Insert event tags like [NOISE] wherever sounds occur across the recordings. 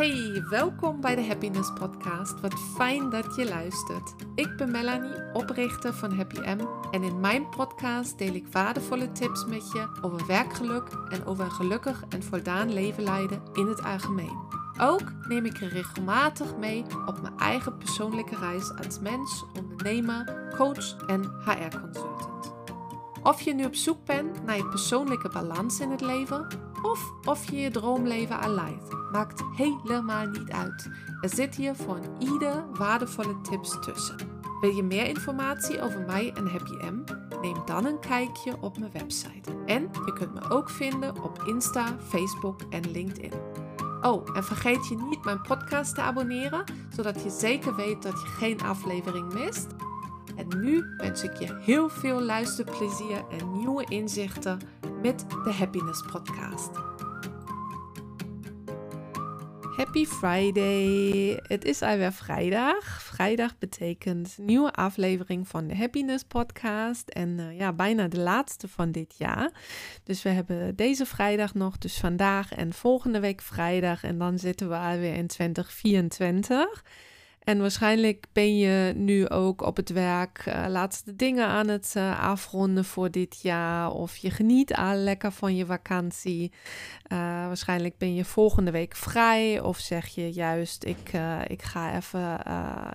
Hey, welkom bij de Happiness Podcast. Wat fijn dat je luistert. Ik ben Melanie, oprichter van Happy M. En in mijn podcast deel ik waardevolle tips met je over werkgeluk en over een gelukkig en voldaan leven leiden in het algemeen. Ook neem ik je regelmatig mee op mijn eigen persoonlijke reis als mens, ondernemer, coach en HR-consultant. Of je nu op zoek bent naar je persoonlijke balans in het leven, of of je je droomleven leidt, maakt helemaal niet uit. Er zit hier voor ieder waardevolle tips tussen. Wil je meer informatie over mij en Happy M? Neem dan een kijkje op mijn website. En je kunt me ook vinden op Insta, Facebook en LinkedIn. Oh, en vergeet je niet mijn podcast te abonneren, zodat je zeker weet dat je geen aflevering mist. En nu wens ik je heel veel luisterplezier en nieuwe inzichten met de Happiness Podcast. Happy Friday! Het is alweer vrijdag. Vrijdag betekent nieuwe aflevering van de Happiness Podcast. En uh, ja, bijna de laatste van dit jaar. Dus we hebben deze vrijdag nog, dus vandaag en volgende week vrijdag. En dan zitten we alweer in 2024. En waarschijnlijk ben je nu ook op het werk uh, laatste dingen aan het uh, afronden voor dit jaar. Of je geniet al lekker van je vakantie. Uh, waarschijnlijk ben je volgende week vrij. Of zeg je juist, ik, ik ga even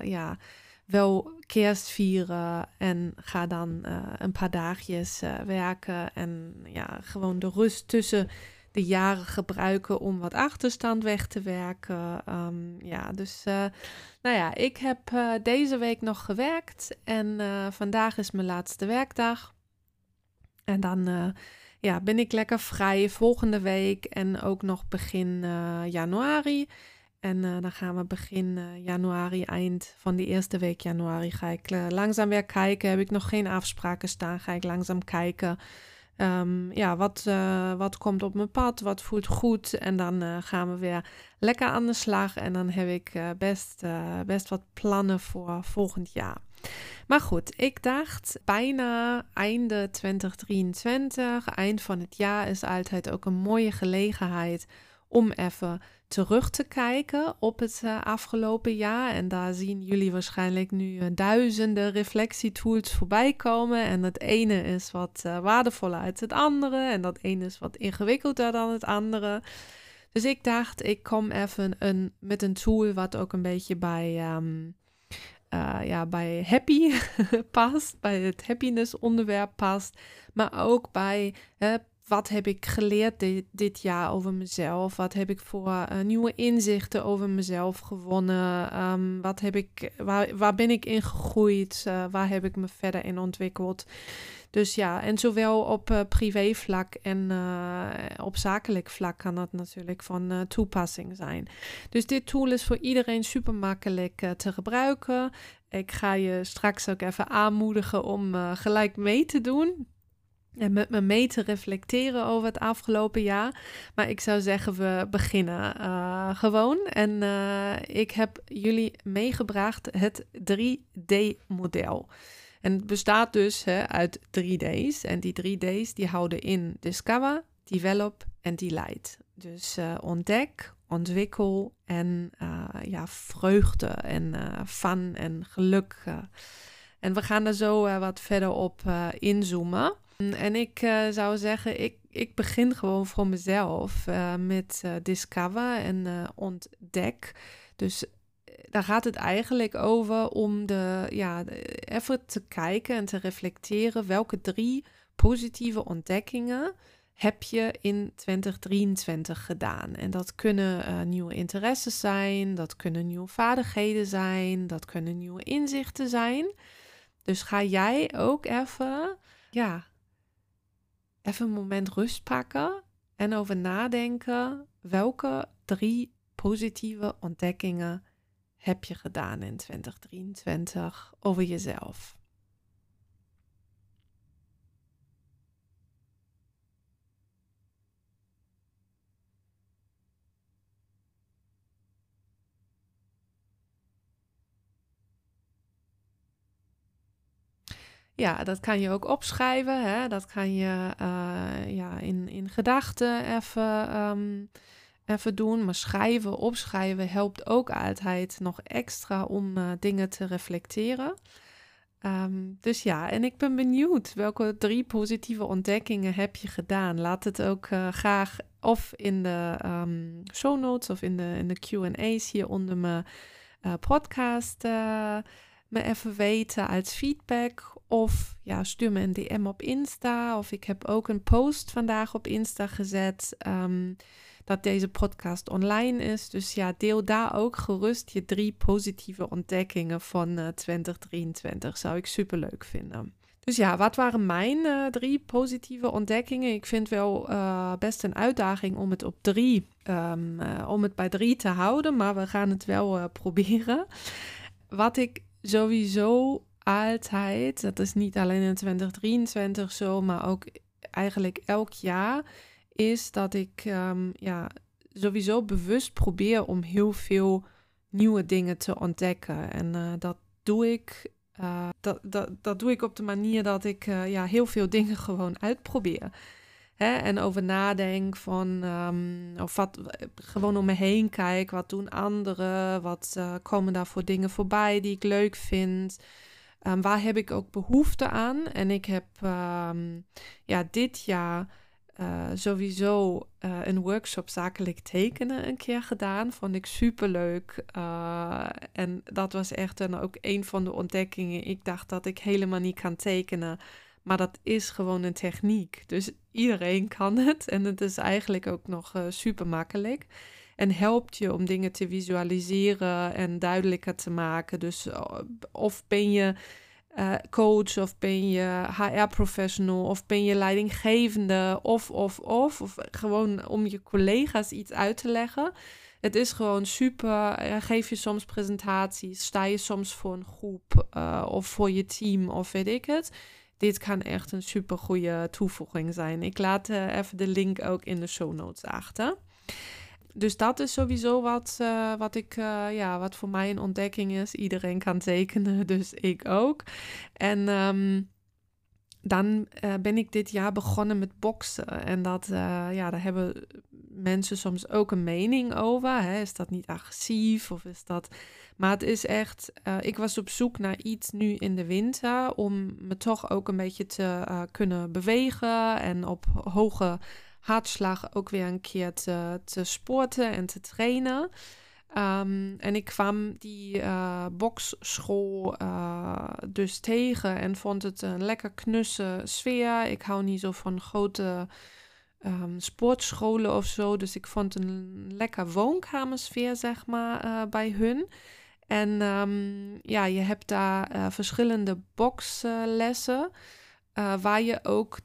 ja, wel kerst vieren. En ga dan een paar dagjes werken. En ja, gewoon de rust tussen de jaren gebruiken om wat achterstand weg te werken. Um, ja, dus uh, nou ja, ik heb uh, deze week nog gewerkt en uh, vandaag is mijn laatste werkdag. En dan ja, ben ik lekker vrij volgende week en ook nog begin januari. En dan gaan we begin januari, eind van de eerste week januari, ga ik langzaam weer kijken. Heb ik nog geen afspraken staan, ga ik langzaam kijken Um, ja, wat, uh, wat komt op mijn pad? Wat voelt goed? En dan uh, gaan we weer lekker aan de slag. En dan heb ik uh, best, best wat plannen voor volgend jaar. Maar goed, ik dacht bijna einde 2023, eind van het jaar is altijd ook een mooie gelegenheid om even terug te kijken op het uh, afgelopen jaar. En daar zien jullie waarschijnlijk nu uh, duizenden reflectietools voorbij komen. En het ene is wat uh, waardevoller uit het andere. En dat ene is wat ingewikkelder dan het andere. Dus ik dacht, ik kom even een, met een tool wat ook een beetje bij, um, ja, bij happy [LAUGHS] past. Bij het happiness onderwerp past. Maar ook bij wat heb ik geleerd dit, dit, jaar over mezelf? Wat heb ik voor uh, nieuwe inzichten over mezelf gewonnen? Um, wat heb ik, waar, waar ben ik in gegroeid? Uh, waar heb ik me verder in ontwikkeld? Dus ja, en zowel op uh, privévlak en op zakelijk vlak kan dat natuurlijk van toepassing zijn. Dus dit tool is voor iedereen super makkelijk te gebruiken. Ik ga je straks ook even aanmoedigen om gelijk mee te doen. En met me mee te reflecteren over het afgelopen jaar. Maar ik zou zeggen, we beginnen uh, gewoon. En uh, ik heb jullie meegebracht het 3D-model. En het bestaat dus hè, uit 3D's. En die 3D's die houden in Discover, Develop en Delight. Dus uh, ontdek, ontwikkel en ja, vreugde en fun en geluk. en we gaan er zo wat verder op inzoomen. En ik uh, zou zeggen, ik, ik begin gewoon voor mezelf uh, met uh, Discover en ontdek. Dus daar gaat het eigenlijk over om de, ja, even te kijken en te reflecteren welke drie positieve ontdekkingen heb je in 2023 gedaan. En dat kunnen nieuwe interesses zijn, dat kunnen nieuwe vaardigheden zijn, dat kunnen nieuwe inzichten zijn. Dus ga jij ook even, ja, even een moment rust pakken en over nadenken welke drie positieve ontdekkingen heb je gedaan in 2023 over jezelf. Ja, dat kan je ook opschrijven. Hè? Dat kan je uh, ja, in, in gedachten even um, even doen. Maar schrijven, opschrijven helpt ook altijd nog extra om uh, dingen te reflecteren. Um, dus ja, en ik ben benieuwd welke drie positieve ontdekkingen heb je gedaan. Laat het ook uh, graag of in de um, show notes of in de, in de Q&A's hier onder mijn podcast me even weten als feedback. Of ja, stuur me een DM op Insta. Of ik heb ook een post vandaag op Insta gezet. Um, dat deze podcast online is. Dus ja, deel daar ook gerust je drie positieve ontdekkingen van uh, 2023. Zou ik super leuk vinden. Dus ja, wat waren mijn uh, drie positieve ontdekkingen? Ik vind wel uh, best een uitdaging om het op drie, uh, om het bij drie te houden, maar we gaan het wel proberen. Wat ik sowieso altijd, dat is niet alleen in 2023 zo, maar ook eigenlijk elk jaar, is dat ik um, ja, sowieso bewust probeer om heel veel nieuwe dingen te ontdekken. En uh, dat doe ik. Uh, dat, dat, dat doe ik op de manier dat ik uh, ja, heel veel [LAUGHS] dingen gewoon uitprobeer. Hè? En over nadenk van, um, of wat, gewoon om me heen kijk, wat doen anderen, wat komen daar voor dingen voorbij die ik leuk vind. Um, waar heb ik ook behoefte aan? En ik heb ja, dit jaar uh, sowieso uh, een workshop zakelijk tekenen een keer gedaan. Vond ik super leuk. Uh, en dat was echt dan ook een van de ontdekkingen. Ik dacht dat ik helemaal niet kan tekenen. Maar dat is gewoon een techniek. Dus iedereen kan het. En het is eigenlijk ook nog super makkelijk. En helpt je om dingen te visualiseren en duidelijker te maken. Dus of ben je uh, coach of ben je HR-professional of ben je leidinggevende of, of, of. Of gewoon om je collega's iets uit te leggen. Het is gewoon super. Uh, geef je soms presentaties, sta je soms voor een groep of voor je team of weet ik het. Dit kan echt een super goede toevoeging zijn. Ik laat even de link ook in de show notes achter dus dat is sowieso wat, uh, wat, ik, uh, ja, wat voor mij een ontdekking is. Iedereen kan tekenen, [LAUGHS] dus ik ook. En um, dan uh, ben ik dit jaar begonnen met boksen. En dat, ja, daar hebben mensen soms ook een mening over. Hè? Is dat niet agressief of is dat... Maar het is echt... ik was op zoek naar iets nu in de winter... om me toch ook een beetje te kunnen bewegen... en op hoge hartslag ook weer een keer te, te sporten en te trainen. Um, en ik kwam die uh, boxschool uh, dus tegen en vond het een lekker knusse sfeer. Ik hou niet zo van grote um, sportscholen of zo. Dus ik vond een lekker woonkamersfeer, zeg maar, uh, bij hun. En um, ja, je hebt daar verschillende boxlessen. waar je ook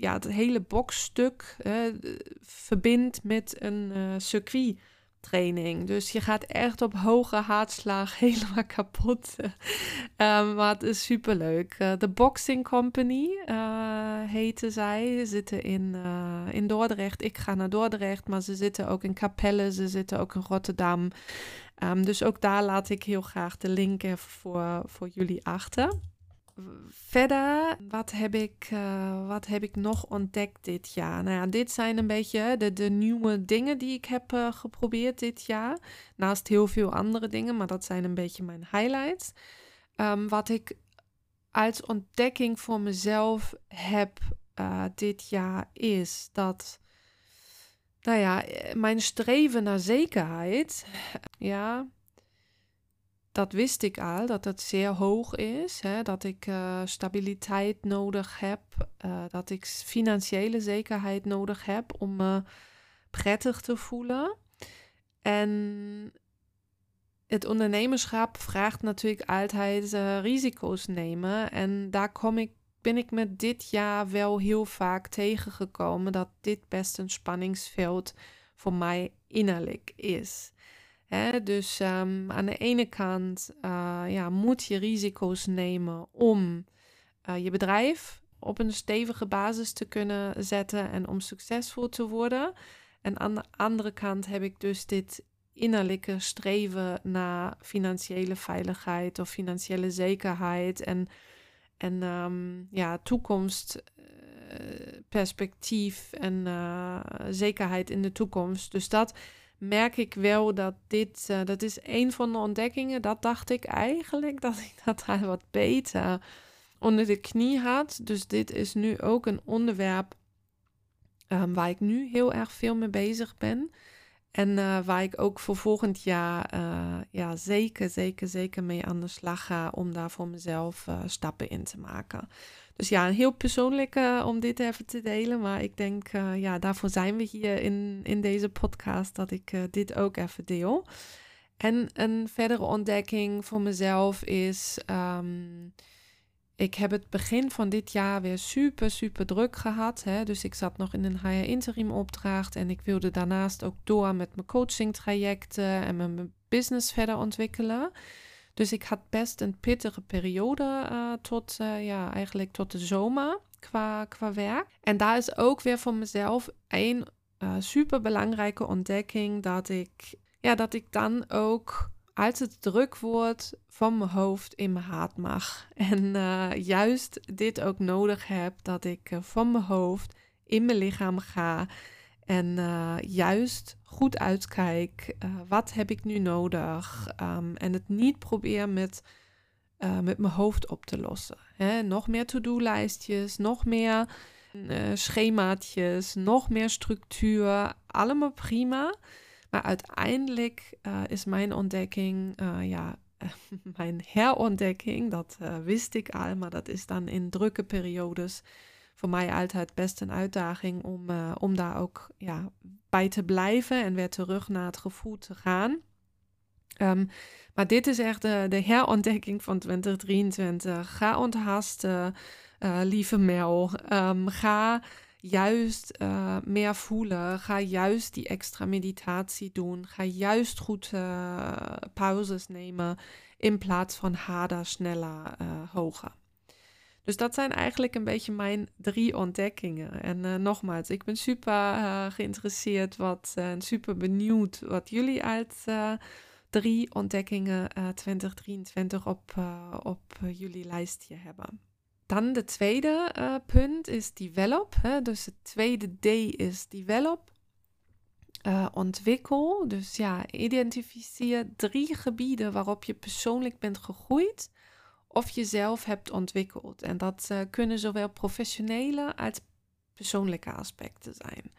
ja, het hele boxstuk uh, verbindt met een uh. Dus je gaat echt op hoge hartslag [LAUGHS] helemaal kapot. um, [LAUGHS] maar het is superleuk. Uh, de Boxing Company uh, heette zij. Ze zitten in, in Dordrecht. Ik ga naar Dordrecht, maar ze zitten ook in Capelle. Ze zitten ook in Rotterdam. Um, dus ook daar laat ik heel graag de link voor, voor jullie achter verder, wat heb, ik, uh, wat heb ik nog ontdekt dit jaar? Nou ja, dit zijn een beetje de, de nieuwe dingen die ik heb uh, geprobeerd dit jaar. Naast heel veel andere dingen, maar dat zijn een beetje mijn highlights. Um, wat ik als ontdekking voor mezelf heb uh, dit jaar is dat, nou ja, mijn streven naar zekerheid, ja, dat wist ik al, dat het zeer hoog is. Hè? Dat ik uh, stabiliteit nodig heb. Uh, dat ik financiële zekerheid nodig heb om me prettig te voelen. En het ondernemerschap vraagt natuurlijk altijd uh, risico's nemen. En daar kom ik, ben ik met dit jaar wel heel vaak tegengekomen dat dit best een spanningsveld voor mij innerlijk is. Dus um, aan de ene kant uh, ja, moet je risico's nemen om uh, je bedrijf op een stevige basis te kunnen zetten en om succesvol te worden. En aan de andere kant heb ik dus dit innerlijke streven naar financiële veiligheid of financiële zekerheid en, en um, ja, toekomst perspectief en zekerheid in de toekomst. Dus dat merk ik wel dat dit, dat is een van de ontdekkingen. Dat dacht ik eigenlijk, dat ik dat wat beter onder de knie had. Dus dit is nu ook een onderwerp um, waar ik nu heel erg veel mee bezig ben. En uh, waar ik ook voor volgend jaar uh, ja, zeker, zeker, zeker mee aan de slag ga om daar voor mezelf stappen in te maken. Dus ja, heel persoonlijk om dit even te delen. Maar ik denk, ja, daarvoor zijn we hier in, in deze podcast, dat ik dit ook even deel. En een verdere ontdekking voor mezelf is. Um, ik heb het begin van dit jaar weer super, super druk gehad. Hè? Dus ik zat nog in een HR interim opdracht. En ik wilde daarnaast ook door met mijn coaching trajecten en mijn business verder ontwikkelen. Dus ik had best een pittige periode uh, tot, uh, ja, eigenlijk tot de zomer qua, qua werk. En daar is ook weer voor mezelf een uh, super belangrijke ontdekking dat ik, ja, dat ik dan ook als het druk wordt van mijn hoofd in mijn haat mag. [LAUGHS] En juist dit ook nodig heb, dat ik van mijn hoofd in mijn lichaam ga. En uh, juist goed uitkijk, wat heb ik nu nodig? Um, en het niet probeer met, met mijn hoofd op te lossen. Hè? Nog meer to-do-lijstjes, nog meer schemaatjes, nog meer structuur. Allemaal prima. Maar uiteindelijk is mijn ontdekking, ja, [LAUGHS] mijn herontdekking, dat wist ik al, maar dat is dan in drukke periodes voor mij altijd best een uitdaging om, om daar ook ja, bij te blijven en weer terug naar het gevoel te gaan. Um, maar dit is echt de, de herontdekking van 2023. Ga onthasten, lieve Mel. Um, ga juist uh, meer voelen. Ga juist die extra meditatie doen. Ga juist goed pauzes nemen in plaats van harder, sneller, hoger. Dus dat zijn eigenlijk een beetje mijn drie ontdekkingen. En nogmaals, ik ben super geïnteresseerd wat, en super benieuwd wat jullie uit drie ontdekkingen 2023 op, op jullie lijstje hebben. Dan de tweede punt is develop. Dus het tweede D is develop. Uh, ontwikkel. Dus ja, identificeer drie gebieden waarop je persoonlijk bent gegroeid of jezelf hebt ontwikkeld. En dat uh, kunnen zowel professionele als persoonlijke aspecten zijn.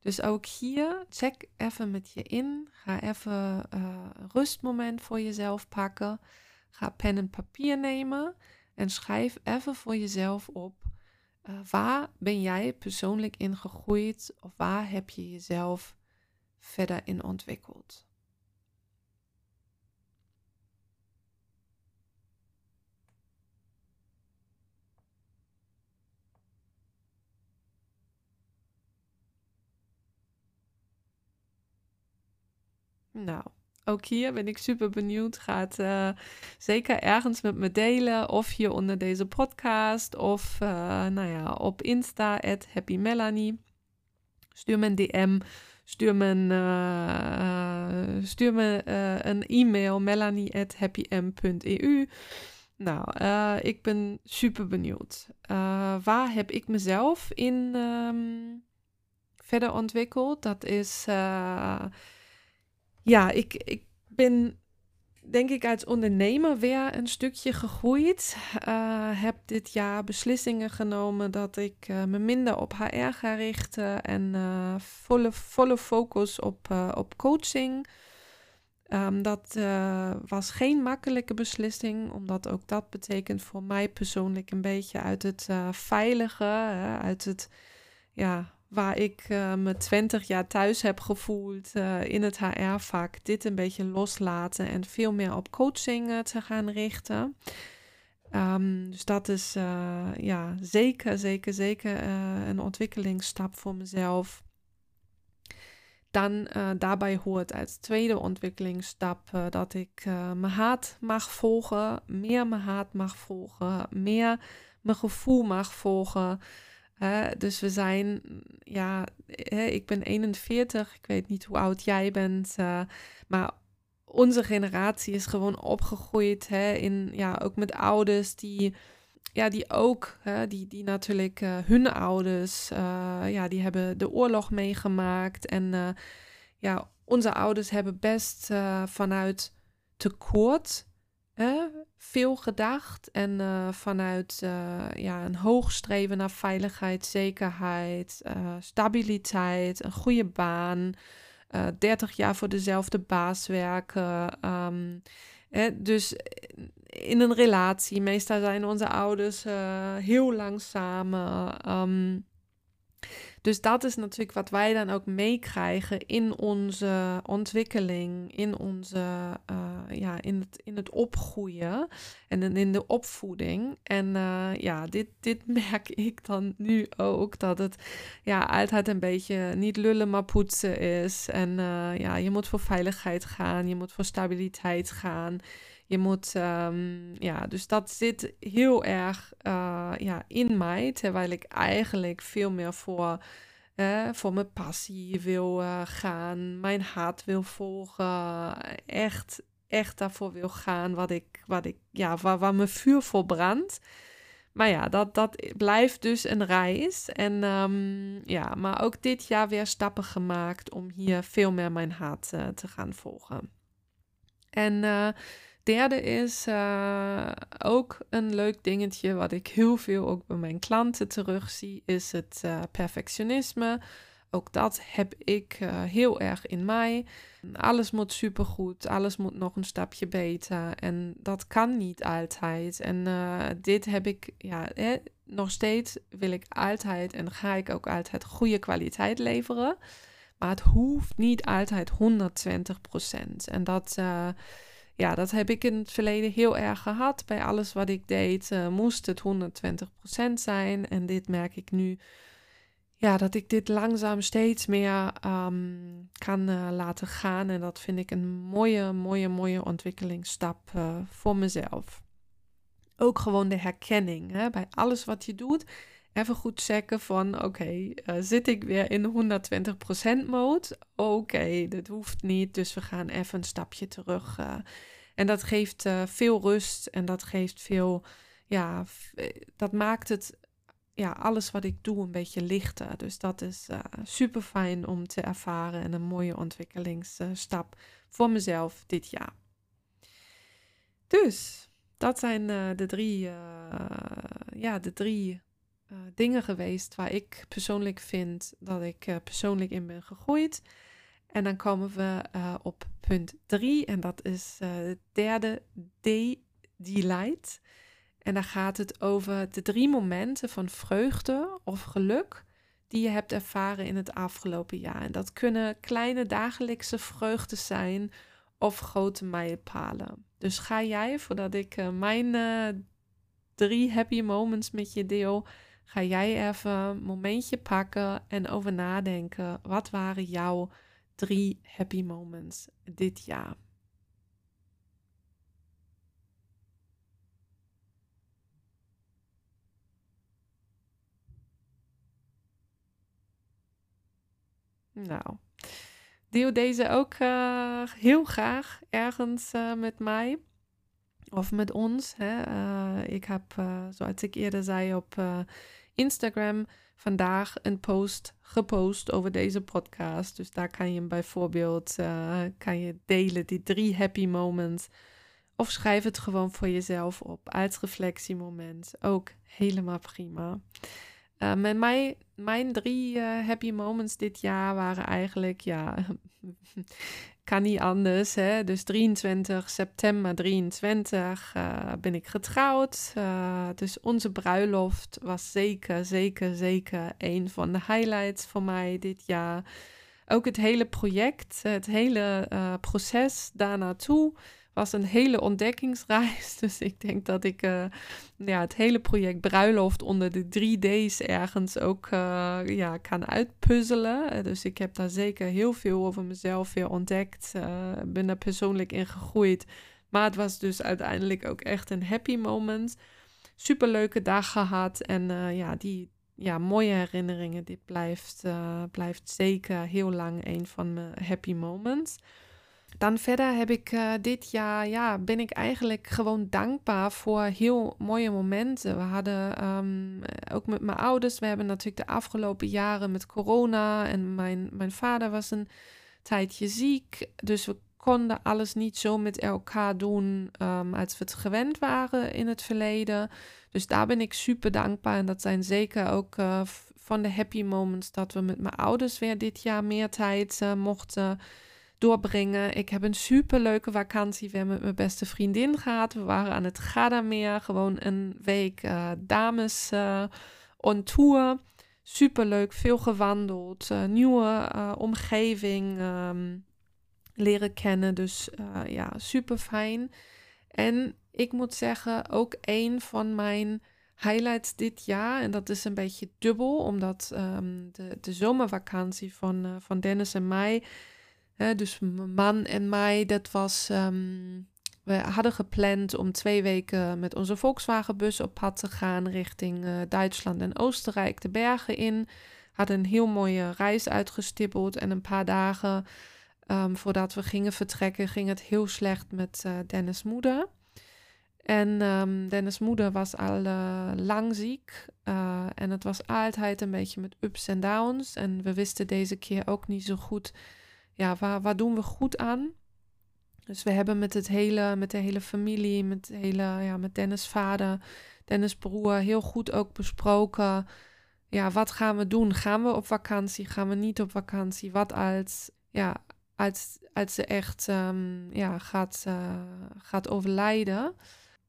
Dus ook hier, check even met je in. Ga even een rustmoment voor jezelf pakken. Ga pen en papier nemen. En schrijf even voor jezelf op. Uh, waar ben jij persoonlijk in gegroeid of waar heb je jezelf verder in ontwikkeld? Nou, ook hier ben ik super benieuwd. Gaat uh, zeker ergens met me delen. Of hier onder deze podcast. Of uh, nou ja, op Insta, happymelanie. Stuur me een DM. Stuur me een, uh, stuur me, een e-mail. melanie.happym.eu Nou, ik ben super benieuwd. waar heb ik mezelf in um, verder ontwikkeld? Dat is ja, ik, ik ben denk ik als ondernemer weer een stukje gegroeid. Uh, heb dit jaar beslissingen genomen dat ik uh, me minder op HR ga richten en uh, volle, volle focus op, op coaching. Um, dat was geen makkelijke beslissing, omdat ook dat betekent voor mij persoonlijk een beetje uit het veilige, uit het ja, waar ik uh, me twintig jaar thuis heb gevoeld uh, in het HR-vak, dit een beetje loslaten en veel meer op coaching uh, te gaan richten. Um, dus dat is ja, zeker, zeker, zeker een ontwikkelingsstap voor mezelf. Dan daarbij hoort als tweede ontwikkelingsstap dat ik mijn haat mag volgen, meer mijn haat mag volgen, meer mijn gevoel mag volgen dus we zijn, ja, ik ben 41, ik weet niet hoe oud jij bent, uh, maar onze generatie is gewoon opgegroeid hè, in, ja, ook met ouders die ja, die ook, die, die natuurlijk hun ouders, ja, die hebben de oorlog meegemaakt. En ja, onze ouders hebben best vanuit tekort veel gedacht. En vanuit ja, een hoog streven naar veiligheid, zekerheid, stabiliteit, een goede baan. 30 jaar voor dezelfde baas werken. Um, dus in een relatie, meestal zijn onze ouders heel lang samen. Um, dus dat is natuurlijk wat wij dan ook meekrijgen in onze ontwikkeling, in, onze, uh, ja, in, het, in het opgroeien en in de opvoeding. En uh, ja, dit, dit [LAUGHS] merk ik dan nu ook, dat het ja, altijd een beetje niet lullen maar poetsen is. En uh, ja, je moet voor veiligheid gaan, je moet voor stabiliteit gaan. Je moet, um, ja, dus dat zit heel erg uh, ja, in mij, terwijl ik eigenlijk veel meer voor, voor mijn passie wil uh, gaan, mijn haat wil volgen, echt, echt daarvoor wil gaan wat ik, wat ik, ja, waar, waar mijn vuur voor brandt. Maar ja, dat, dat blijft dus een reis. En um, ja, maar ook dit jaar weer stappen gemaakt om hier veel meer mijn haat uh, te gaan volgen. En derde is uh, ook een leuk dingetje wat ik heel veel ook bij mijn klanten terugzie, is het uh, perfectionisme. Ook dat heb ik uh, heel erg in mij. Alles moet supergoed, alles moet nog een stapje beter. En dat kan niet altijd. En dit heb ik, ja, hè, nog steeds wil ik altijd en ga ik ook altijd goede kwaliteit leveren. Maar het hoeft niet altijd 120%. En dat ja, dat heb ik in het verleden heel erg gehad. Bij alles wat ik deed uh, moest het 120% zijn. En dit merk ik nu, ja, dat ik dit langzaam steeds meer um, kan uh, laten gaan. En dat vind ik een mooie, mooie, mooie ontwikkelingsstap uh, voor mezelf. Ook gewoon de herkenning hè, bij alles wat je doet. Even goed checken van, oké, okay, zit ik weer in de 120% mode? Oké, dat hoeft niet, dus we gaan even een stapje terug. Uh, en dat geeft uh, veel rust en dat geeft veel, ja, dat maakt het, ja, alles wat ik doe een beetje lichter. Dus dat is super fijn om te ervaren en een mooie ontwikkelingsstap voor mezelf dit jaar. Dus dat zijn de drie, ja, de drie uh, dingen geweest waar ik persoonlijk vind dat ik uh, persoonlijk in ben gegroeid. En dan komen we uh, op punt 3 en dat is het derde D, delight. En daar gaat het over de drie momenten van vreugde of geluk die je hebt ervaren in het afgelopen jaar. En dat kunnen kleine dagelijkse vreugden zijn of grote mijlpalen. Dus ga jij, voordat ik mijn drie happy moments met je deel, ga jij even een momentje pakken en over nadenken. Wat waren jouw drie happy moments dit jaar? Nou, deel deze ook uh, heel graag ergens uh, met mij of met ons. Hè. Uh, ik heb, zoals ik eerder zei, op Instagram vandaag een post gepost over deze podcast. Dus daar kan je bijvoorbeeld uh, kan je delen die drie happy moments. Of schrijf het gewoon voor jezelf op als reflectiemoment. Ook helemaal prima. Uh, met mij, mijn drie uh, happy moments dit jaar waren eigenlijk, ja, [LAUGHS] kan niet anders. Hè? Dus 23 september 23 uh, ben ik getrouwd. Uh, dus onze bruiloft was zeker, zeker, zeker een van de highlights voor mij dit jaar. Ook het hele project, het hele uh, proces daarnaartoe was een hele ontdekkingsreis. [LAUGHS] Dus ik denk dat ik uh, ja, het hele project Bruiloft onder de 3D's ergens ook uh, ja, kan uitpuzzelen. Eh, dus ik heb daar zeker heel veel over mezelf weer ontdekt. Uh, ben daar persoonlijk in gegroeid. Maar het was dus uiteindelijk ook echt een happy moment. Superleuke dag gehad. En ja, die ja, mooie herinneringen. Dit blijft, blijft zeker heel lang een van mijn happy moments. Dan verder heb ik uh, dit jaar, ja, ben ik eigenlijk gewoon dankbaar voor heel mooie momenten. We hadden um, ook met mijn ouders, we hebben natuurlijk de afgelopen jaren met corona en mijn, mijn vader was een tijdje ziek. Dus we konden alles niet zo met elkaar doen um, als we het gewend waren in het verleden. Dus daar ben ik super dankbaar. En dat zijn zeker ook uh, van de happy moments dat we met mijn ouders weer dit jaar meer tijd uh, mochten doorbrengen. Ik heb een super leuke vakantie weer met mijn beste vriendin gehad. We waren aan het Gadameer, gewoon een week uh, dames on tour. Super leuk, veel gewandeld, nieuwe omgeving. Um, leren kennen. Dus ja, super fijn. En ik moet zeggen, ook een van mijn highlights dit jaar. En dat is een beetje dubbel, omdat um, de, de zomervakantie van, van Dennis en mij. Hè, dus mijn man en mij, dat was. Um, we hadden gepland om twee weken met onze Volkswagenbus op pad te gaan richting uh, Duitsland en Oostenrijk, de bergen in. Hadden een heel mooie reis uitgestippeld en een paar dagen Um, voordat we gingen vertrekken, ging het heel slecht met uh, Dennis' moeder. En um, Dennis' moeder was al uh, lang ziek. En het was altijd een beetje met ups en downs. En we wisten deze keer ook niet zo goed, ja, waar, doen we goed aan? Dus we hebben met, het hele, met de hele familie, met, hele, ja, met Dennis' vader, Dennis' broer, heel goed ook besproken. Ja, wat gaan we doen? Gaan we op vakantie? Gaan we niet op vakantie? Wat als? Ja, als, als ze echt um, ja, gaat, uh, gaat overlijden.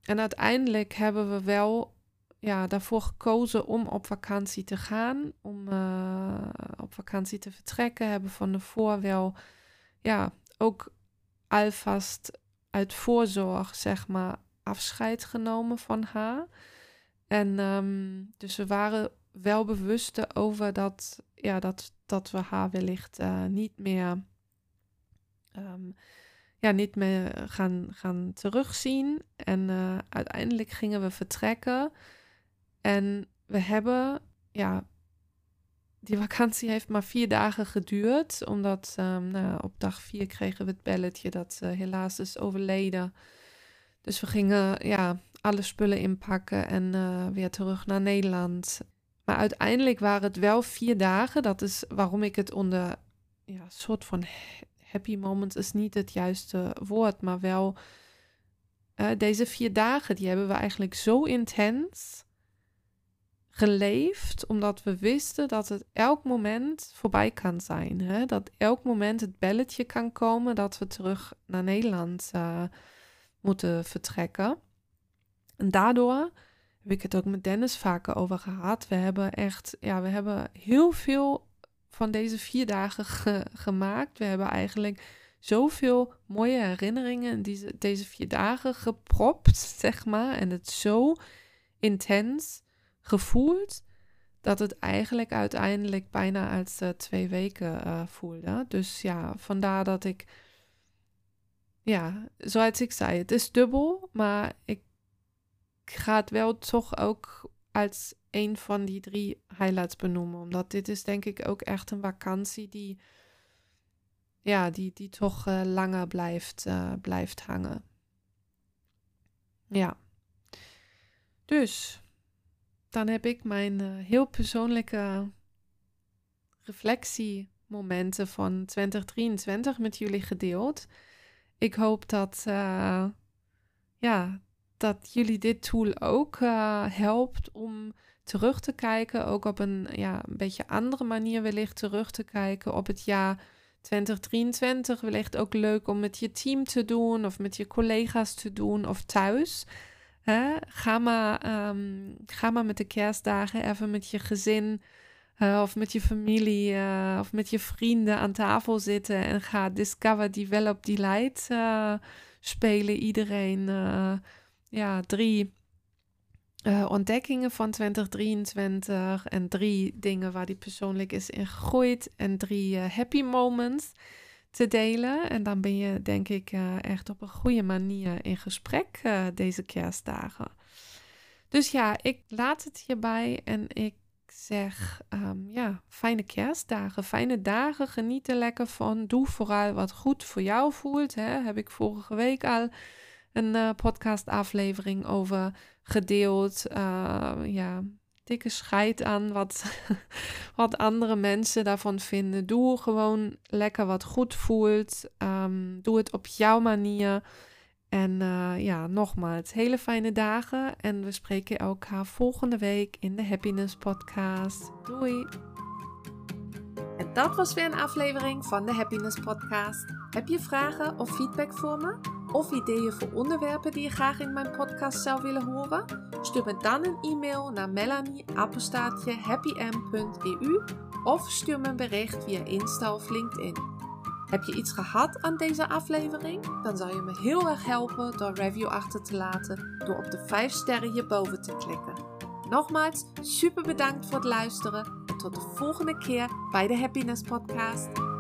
En uiteindelijk hebben we wel ja, daarvoor gekozen om op vakantie te gaan, om uh, op vakantie te vertrekken. Hebben van tevoren wel ja, ook alvast uit voorzorg, zeg maar, afscheid genomen van haar. En um, dus we waren wel bewust over dat, ja, dat, dat we haar wellicht uh, niet meer um, ja, niet meer gaan, gaan terugzien. En uh, uiteindelijk gingen we vertrekken. En we hebben, ja, die vakantie heeft maar vier dagen geduurd. Omdat um, nou, op dag vier kregen we het belletje dat ze helaas is overleden. Dus we gingen ja, alle spullen inpakken en uh, weer terug naar Nederland. Maar uiteindelijk waren het wel vier dagen. Dat is waarom ik het onder ja, soort van happy moment is niet het juiste woord, maar wel uh, deze vier dagen, die hebben we eigenlijk zo intens geleefd, omdat we wisten dat het elk moment voorbij kan zijn. Hè? Dat elk moment het belletje kan komen dat we terug naar Nederland uh, moeten vertrekken. En daardoor heb ik het ook met Dennis vaker over gehad. We hebben echt, ja, we hebben heel veel van deze vier dagen gemaakt. We hebben eigenlijk zoveel mooie herinneringen in deze, deze vier dagen gepropt, [LAUGHS] zeg maar. En het zo intens gevoeld dat het eigenlijk uiteindelijk bijna als uh, twee weken uh, voelde. Dus ja, vandaar dat ik, ja, zoals ik zei, het is dubbel, maar ik ga het wel toch ook als een van die drie highlights benoemen. Omdat dit is denk ik ook echt een vakantie die, ja, die, die toch uh, langer blijft, blijft hangen. Ja. Dus, dan heb ik mijn uh, heel persoonlijke reflectiemomenten van 2023 met jullie gedeeld. Ik hoop dat, ja, dat jullie dit tool ook helpt om terug te kijken. Ook op een, ja, een beetje andere manier wellicht terug te kijken op het jaar 2023. Wellicht ook leuk om met je team te doen of met je collega's te doen of thuis. Ga, maar, um, ga maar met de kerstdagen even met je gezin of met je familie uh, of met je vrienden aan tafel zitten en ga Discover, Develop, Delight uh, spelen. Iedereen ja, drie ontdekkingen van 2023 en drie dingen waar die persoonlijk is in gegroeid en drie happy moments te delen. En dan ben je denk ik uh, echt op een goede manier in gesprek deze kerstdagen. Dus ja, ik laat het hierbij en ik zeg, ehm, ja, fijne kerstdagen, fijne dagen. Geniet er lekker van. Doe vooral wat goed voor jou voelt. Hè. Heb ik vorige week al een uh, podcastaflevering over gedeeld. Ja, dikke scheid aan wat, [LAUGHS] wat andere mensen daarvan vinden. Doe gewoon lekker wat goed voelt. Um, doe het op jouw manier. En uh, ja, nogmaals, hele fijne dagen. En we spreken elkaar volgende week in de Happiness Podcast. Doei! En dat was weer een aflevering van de Happiness Podcast. Heb je vragen of feedback voor me? Of ideeën voor onderwerpen die je graag in mijn podcast zou willen horen? Stuur me dan een e-mail naar melanie.happym.eu of stuur me een bericht via Insta of LinkedIn. Heb je iets gehad aan deze aflevering? Dan zou je me heel erg helpen door review achter te laten door op de 5 sterren hierboven te klikken. Nogmaals, super bedankt voor het luisteren en tot de volgende keer bij de Happiness Podcast.